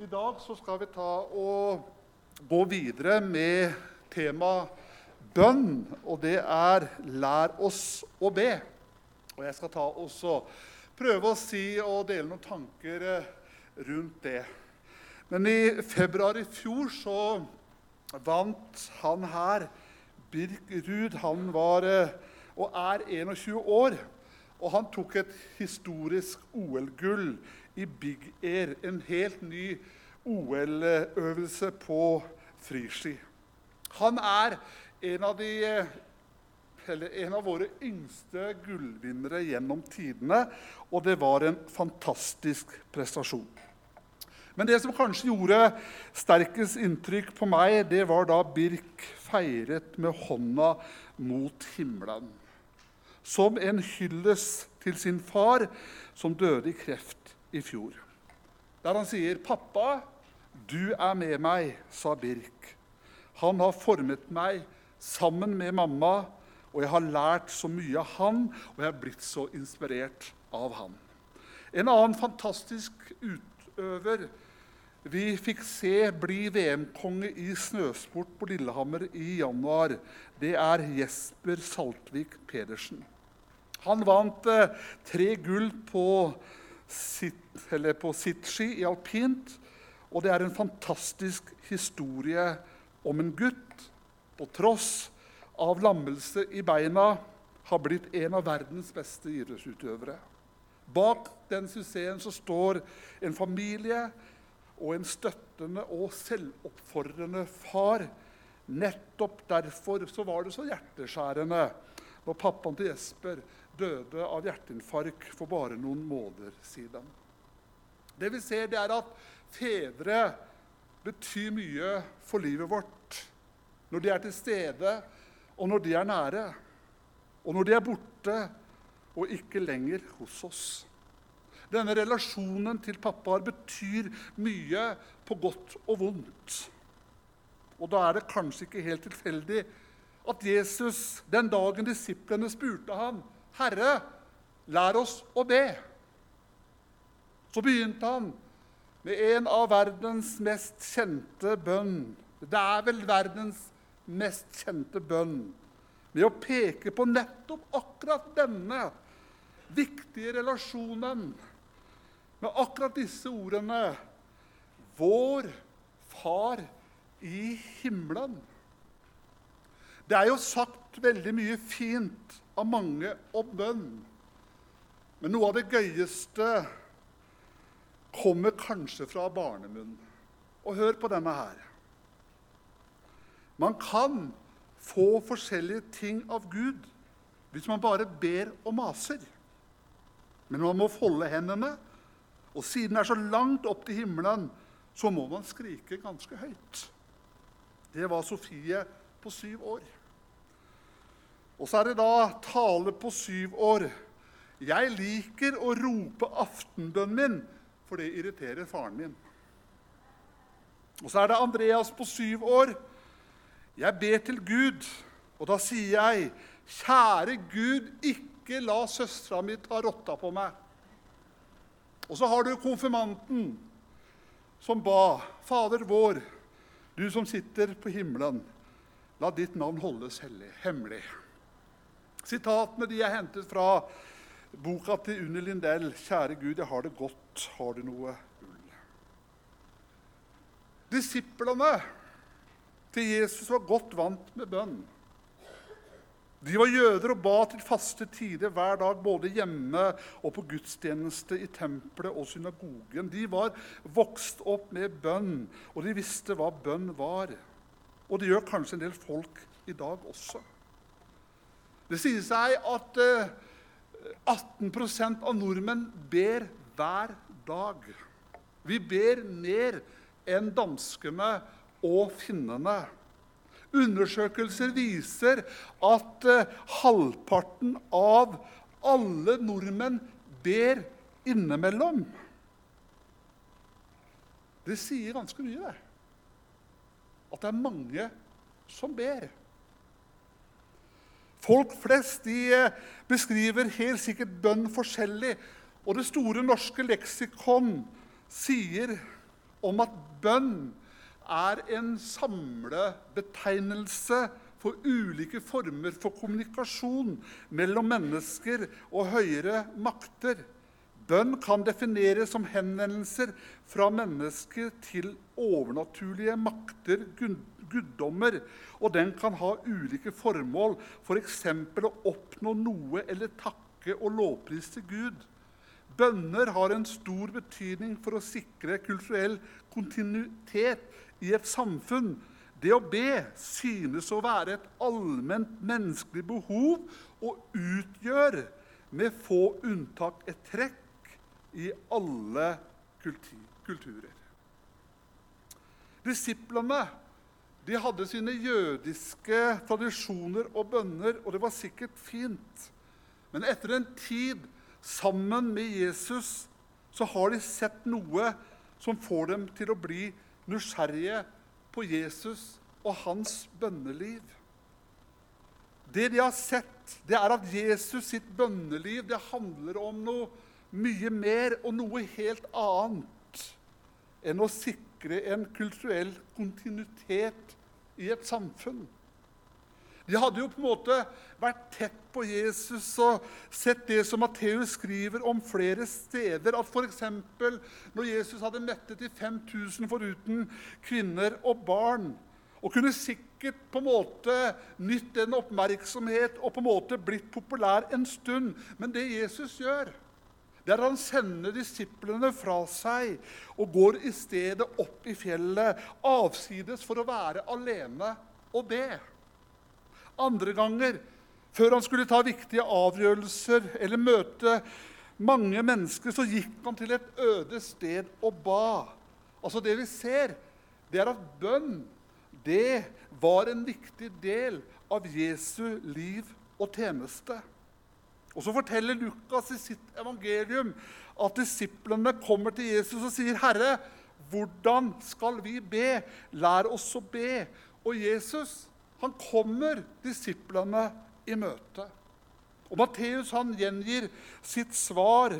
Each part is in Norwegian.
I dag så skal vi ta og gå videre med temaet bønn, og det er 'lær oss å be'. Og jeg skal ta også prøve å si og dele noen tanker eh, rundt det. Men i februar i fjor så vant han her, Birk Ruud, han var eh, og er 21 år. Og han tok et historisk OL-gull i Big Air. En helt ny OL-øvelse på friski. Han er en av, de, en av våre yngste gullvinnere gjennom tidene, og det var en fantastisk prestasjon. Men det som kanskje gjorde sterkest inntrykk på meg, det var da Birk feiret med hånda mot himmelen. Som en hyllest til sin far, som døde i kreft i fjor. Der han sier, 'Pappa, du er med meg', sa Birk. 'Han har formet meg sammen med mamma, og jeg har lært så mye av han, og jeg har blitt så inspirert av han'. En annen fantastisk utøver vi fikk se bli VM-konge i snøsport på Lillehammer i januar. Det er Jesper Saltvik Pedersen. Han vant eh, tre gull på, sit, på sittski i alpint. Og det er en fantastisk historie om en gutt på tross av lammelse i beina har blitt en av verdens beste idrettsutøvere. Bak den suksessen så står en familie og en støttende og selvoppfordrende far. Nettopp derfor så var det så hjerteskjærende når pappaen til Jesper døde av hjerteinfarkt for bare noen måneder siden. Det vi ser, det er at fedre betyr mye for livet vårt når de er til stede, og når de er nære, og når de er borte og ikke lenger hos oss. Denne relasjonen til pappaer betyr mye på godt og vondt. Og da er det kanskje ikke helt tilfeldig at Jesus den dagen disiplene spurte ham, 'Herre, lær oss å be', så begynte han med en av verdens mest kjente bønn. Det er vel verdens mest kjente bønn. Med å peke på nettopp akkurat denne viktige relasjonen med akkurat disse ordene Vår Far i himmelen. Det er jo sagt veldig mye fint av mange om bønn. Men noe av det gøyeste kommer kanskje fra barnemunn. Og hør på denne her. Man kan få forskjellige ting av Gud hvis man bare ber og maser. Men man må folde hendene og siden det er så langt opp til himmelen, så må man skrike ganske høyt. Det var Sofie på syv år. Og så er det da tale på syv år. Jeg liker å rope aftenbønnen min, for det irriterer faren min. Og så er det Andreas på syv år. Jeg ber til Gud, og da sier jeg, kjære Gud, ikke la søstera mi ta rotta på meg. Og så har du konfirmanten som ba, Fader vår, du som sitter på himmelen, la ditt navn holdes hellig, hemmelig. Sitatene de er hentet fra boka til Unni Lindell, 'Kjære Gud, jeg har det godt. Har du noe ull?' Disiplene til Jesus var godt vant med bønn. De var jøder og ba til faste tider hver dag, både hjemme og på gudstjeneste i tempelet og synagogen. De var vokst opp med bønn, og de visste hva bønn var. Og det gjør kanskje en del folk i dag også. Det sier seg at 18 eh, av nordmenn ber hver dag. Vi ber mer enn danskene og finnene. Undersøkelser viser at uh, halvparten av alle nordmenn ber innimellom. Det sier ganske mye, det. At det er mange som ber. Folk flest de uh, beskriver helt sikkert bønn forskjellig. Og Det store norske leksikon sier om at bønn er en samlebetegnelse for ulike former for kommunikasjon mellom mennesker og høyere makter. Bønn kan defineres som henvendelser fra mennesker til overnaturlige makter, guddommer, og den kan ha ulike formål, f.eks. For å oppnå noe eller takke og lovprise Gud. Bønner har en stor betydning for å sikre kulturell kontinuitet i et samfunn. Det å be synes å være et allment menneskelig behov og utgjør med få unntak et trekk i alle kulturer. Disiplene de hadde sine jødiske tradisjoner og bønner, og det var sikkert fint. Men etter en tid sammen med Jesus så har de sett noe som får dem til å bli nysgjerrige på Jesus og hans bønneliv. Det de har sett, det er at Jesus sitt bønneliv det handler om noe mye mer og noe helt annet enn å sikre sikre en kulturell kontinuitet i et samfunn. De hadde jo på en måte vært tett på Jesus og sett det som Matteus skriver om flere steder. At f.eks. når Jesus hadde mettet de 5000 foruten kvinner og barn, og kunne sikkert på en måte nytt den oppmerksomhet og på en måte blitt populær en stund. Men det Jesus gjør, det er han sender disiplene fra seg og går i stedet opp i fjellet, avsides for å være alene og be. Andre ganger, før han skulle ta viktige avgjørelser eller møte mange mennesker, så gikk han til et øde sted og ba. Altså Det vi ser, det er at bønn det var en viktig del av Jesu liv og tjeneste. Og Så forteller Lukas i sitt evangelium at disiplene kommer til Jesus og sier, 'Herre, hvordan skal vi be? Lær oss å be.' Og Jesus han kommer disiplene i møte. Og Matteus han gjengir sitt svar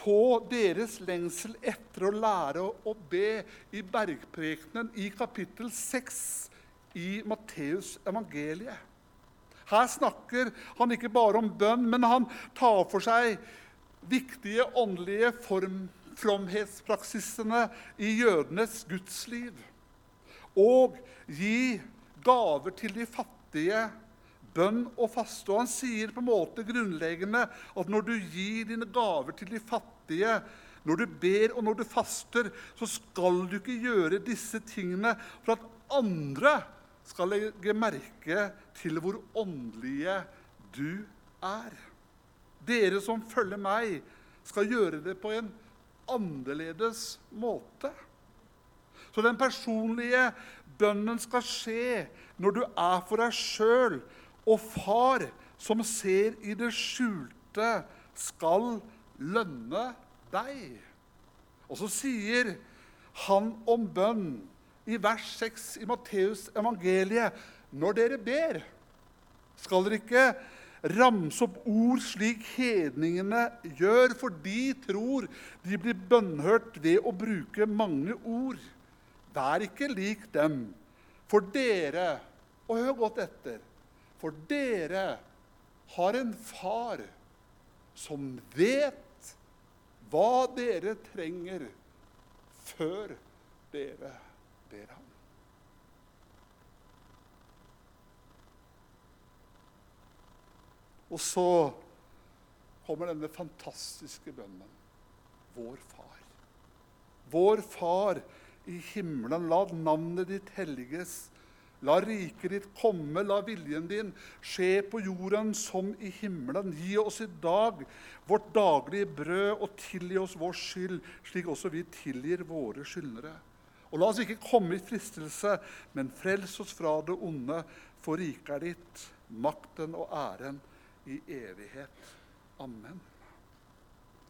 på deres lengsel etter å lære å be i bergprekenen i kapittel 6 i Matteus evangeliet. Her snakker han ikke bare om bønn, men han tar for seg viktige åndelige form, fromhetspraksisene i jødenes gudsliv. Og gi gaver til de fattige, bønn og faste. Og han sier på en måte grunnleggende at når du gir dine gaver til de fattige, når du ber og når du faster, så skal du ikke gjøre disse tingene for at andre skal legge merke til hvor åndelige du er. Dere som følger meg, skal gjøre det på en annerledes måte. Så den personlige bønnen skal skje når du er for deg sjøl, og far som ser i det skjulte, skal lønne deg. Og så sier han om bønn i vers 6 i Matteus evangeliet når dere ber, skal dere ikke ramse opp ord slik hedningene gjør, for de tror de blir bønnhørt ved å bruke mange ord. Vær ikke lik dem, for dere Og hør godt etter. For dere har en far som vet hva dere trenger, før dere ber ham. Og så kommer denne fantastiske bønnen. Vår Far. Vår Far i himmelen, la navnet ditt helliges. La riket ditt komme, la viljen din skje på jorden som i himmelen. Gi oss i dag vårt daglige brød, og tilgi oss vår skyld, slik også vi tilgir våre skyldnere. Og la oss ikke komme i fristelse, men frels oss fra det onde, for riket er ditt, makten og æren i evighet. Amen.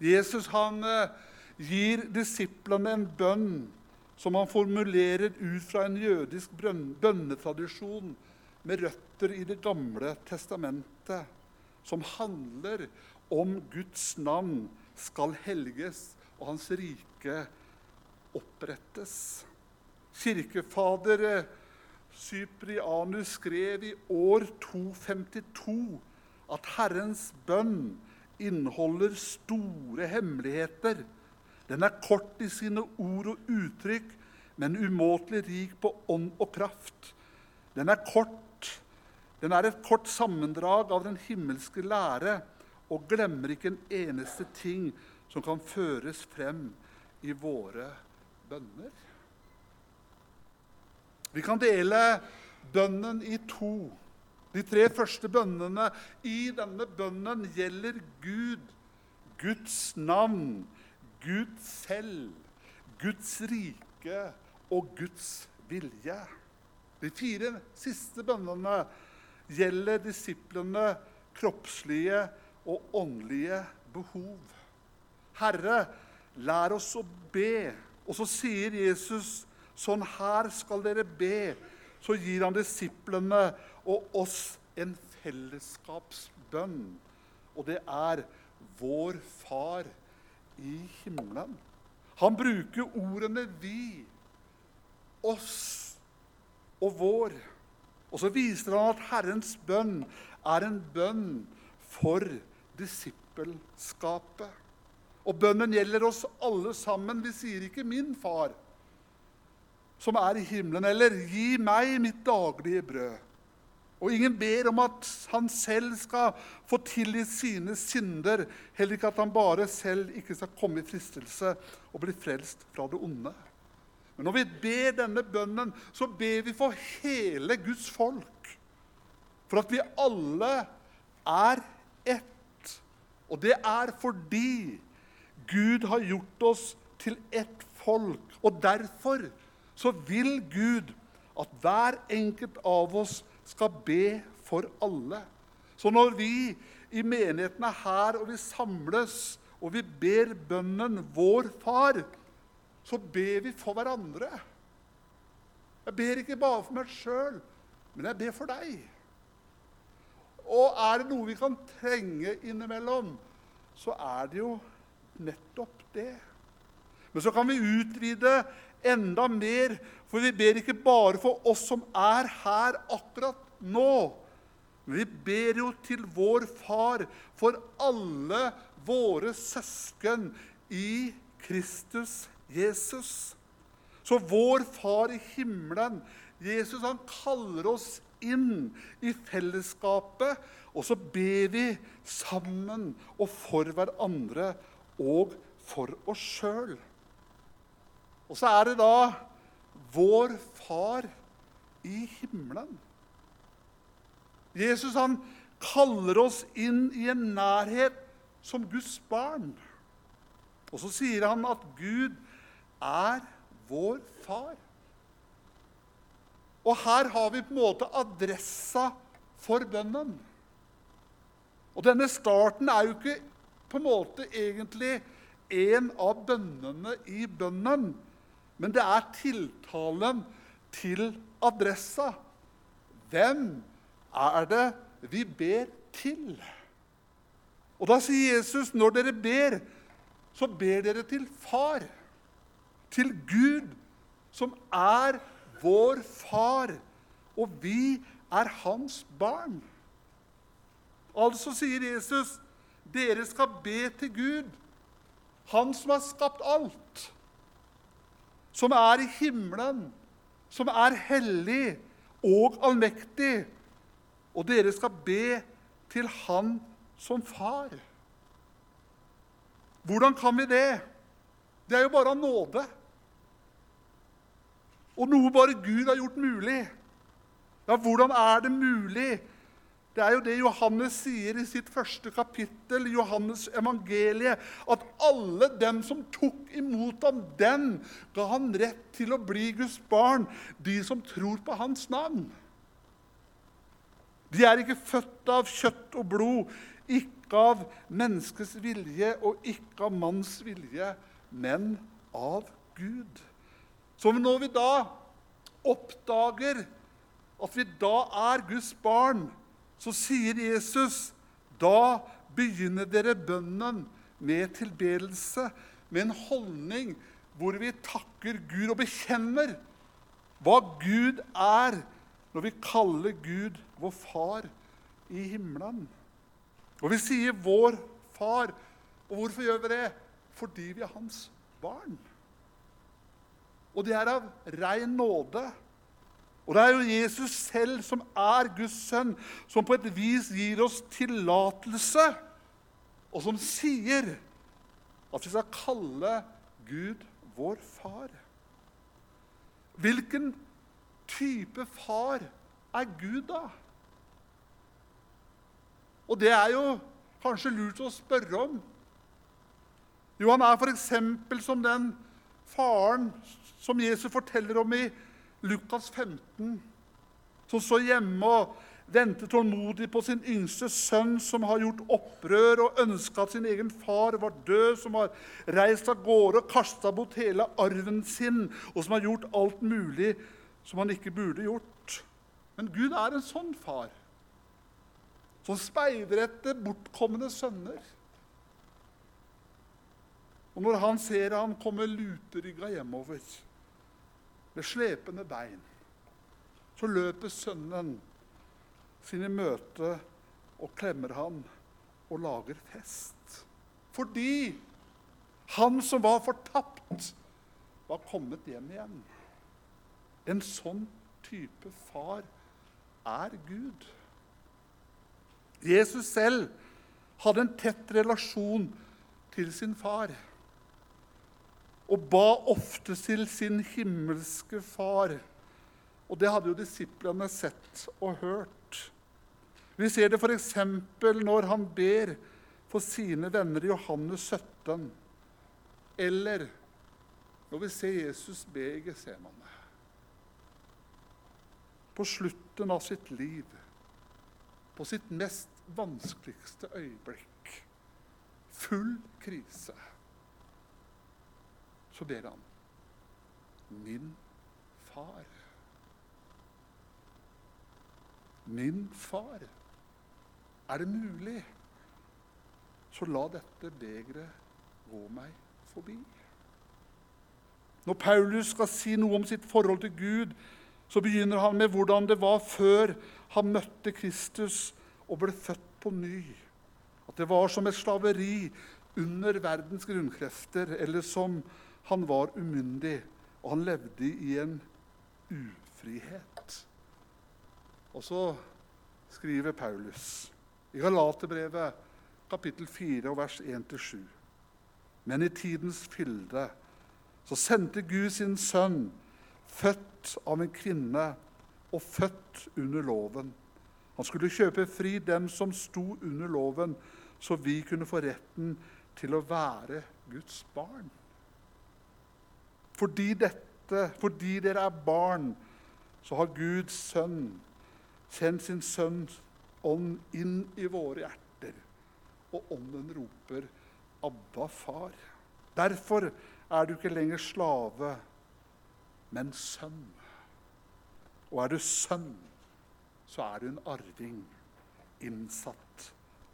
Jesus han eh, gir disiplene en bønn som han formulerer ut fra en jødisk bønnetradisjon med røtter i Det gamle testamentet, som handler om Guds navn skal helges og hans rike opprettes. Kirkefader eh, Cyprianus skrev i år 252 at Herrens bønn inneholder store hemmeligheter. Den er kort i sine ord og uttrykk, men umåtelig rik på ånd og kraft. Den er kort. Den er et kort sammendrag av den himmelske lære og glemmer ikke en eneste ting som kan føres frem i våre bønner. Vi kan dele bønnen i to. De tre første bønnene i denne bønnen gjelder Gud, Guds navn, Gud selv, Guds rike og Guds vilje. De fire siste bønnene gjelder disiplene kroppslige og åndelige behov. Herre, lær oss å be. Og så sier Jesus, sånn her skal dere be. Så gir han disiplene og oss en fellesskapsbønn. Og det er vår Far i himmelen. Han bruker ordene 'vi', 'oss' og 'vår'. Og så viser han at Herrens bønn er en bønn for disippelskapet. Og bønnen gjelder oss alle sammen. Vi sier ikke 'min far', som er i himmelen, eller 'gi meg mitt daglige brød'. Og ingen ber om at han selv skal få tilgi sine synder, heller ikke at han bare selv ikke skal komme i fristelse og bli frelst fra det onde. Men når vi ber denne bønnen, så ber vi for hele Guds folk. For at vi alle er ett. Og det er fordi Gud har gjort oss til ett folk. Og derfor så vil Gud at hver enkelt av oss skal be for alle. Så når vi i menigheten er her, og vi samles, og vi ber bønnen 'Vår Far', så ber vi for hverandre. Jeg ber ikke bare for meg sjøl, men jeg ber for deg. Og er det noe vi kan trenge innimellom, så er det jo nettopp det. Men så kan vi utvide enda mer, for vi ber ikke bare for oss som er her akkurat nå. Vi ber jo til vår Far for alle våre søsken i Kristus Jesus. Så vår Far i himmelen, Jesus, han kaller oss inn i fellesskapet, og så ber vi sammen og for hverandre og for oss sjøl. Og så er det da vår Far i himmelen. Jesus han kaller oss inn i en nærhet som Guds barn. Og så sier han at Gud er vår far. Og her har vi på en måte adressa for bønnen. Og denne starten er jo ikke på en måte egentlig en av bønnene i bønnen, men det er tiltalen til adressa. Hvem er det vi ber til? Og da sier Jesus, når dere ber, så ber dere til Far. Til Gud, som er vår far, og vi er hans barn. Altså sier Jesus, dere skal be til Gud, Han som har skapt alt, som er i himmelen, som er hellig og allmektig. Og dere skal be til Han som far. Hvordan kan vi det? Det er jo bare av nåde. Og noe bare Gud har gjort mulig. Ja, hvordan er det mulig? Det er jo det Johannes sier i sitt første kapittel, Johannes evangeliet, at alle dem som tok imot ham, den ga han rett til å bli Guds barn, de som tror på hans navn. De er ikke født av kjøtt og blod, ikke av menneskets vilje og ikke av manns vilje, men av Gud. Så når vi da oppdager at vi da er Guds barn, så sier Jesus da begynner dere bønnen med tilbedelse, med en holdning hvor vi takker Gud og bekjenner hva Gud er, når vi kaller Gud vår far i himmelen. Og vi sier 'vår far'. Og hvorfor gjør vi det? Fordi vi er hans barn. Og det er av rein nåde. Og det er jo Jesus selv som er Guds sønn, som på et vis gir oss tillatelse, og som sier at vi skal kalle Gud vår far. Hvilken type far er Gud, da? Og det er jo kanskje lurt å spørre om. Jo, han er f.eks. som den faren som Jesus forteller om i Lukas 15, som står hjemme og venter tålmodig på sin yngste sønn, som har gjort opprør og ønska at sin egen far var død, som har reist av gårde og kasta bort hele arven sin, og som har gjort alt mulig som han ikke burde gjort. Men Gud er en sånn far, som speider etter bortkomne sønner. Og når han ser han kommer luterygga hjemover med slepende bein, så løper sønnen sin i møte og klemmer han og lager fest. Fordi han som var fortapt, var kommet hjem igjen. En sånn type far er Gud. Jesus selv hadde en tett relasjon til sin far og ba ofte til sin himmelske far. Og det hadde jo disiplene sett og hørt. Vi ser det f.eks. når han ber for sine venner i Johannes 17, eller når vi ser Jesus be i Gesemane. På slutten av sitt liv, på sitt mest vanskeligste øyeblikk, full krise så ber han Min far. Min far. Er det mulig, så la dette begeret gå meg forbi. Når Paulus skal si noe om sitt forhold til Gud, så begynner han med hvordan det var før han møtte Kristus og ble født på ny. At det var som et slaveri under verdens grunnkrefter, eller som han var umyndig, og han levde i en ufrihet. Og så skriver Paulus i Galaterbrevet kapittel 4 vers 1-7. Men i tidens fylde så sendte Gud sin sønn, født av en kvinne og født under loven. Han skulle kjøpe fri dem som sto under loven, så vi kunne få retten til å være Guds barn. Fordi, dette, fordi dere er barn, så har Guds sønn sendt sin sønns ånd inn i våre hjerter. Og ånden roper 'Abba, far'. Derfor er du ikke lenger slave, men sønn. Og er du sønn, så er du en arving innsatt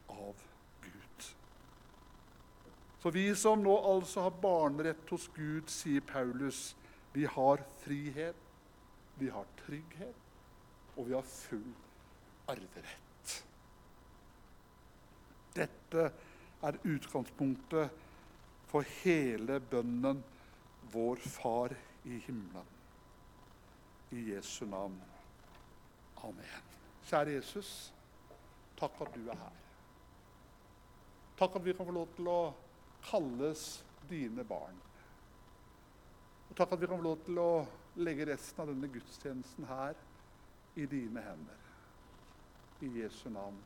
av For vi som nå altså har barnerett hos Gud, sier Paulus, vi har frihet, vi har trygghet, og vi har full arverett. Dette er utgangspunktet for hele bønnen 'Vår Far i himmelen'. I Jesu navn. Amen. Kjære Jesus, takk at du er her. Takk at vi kan få lov til å kalles dine barn. Og takk at vi kan få lov til å legge resten av denne gudstjenesten her i dine hender. I Jesu navn.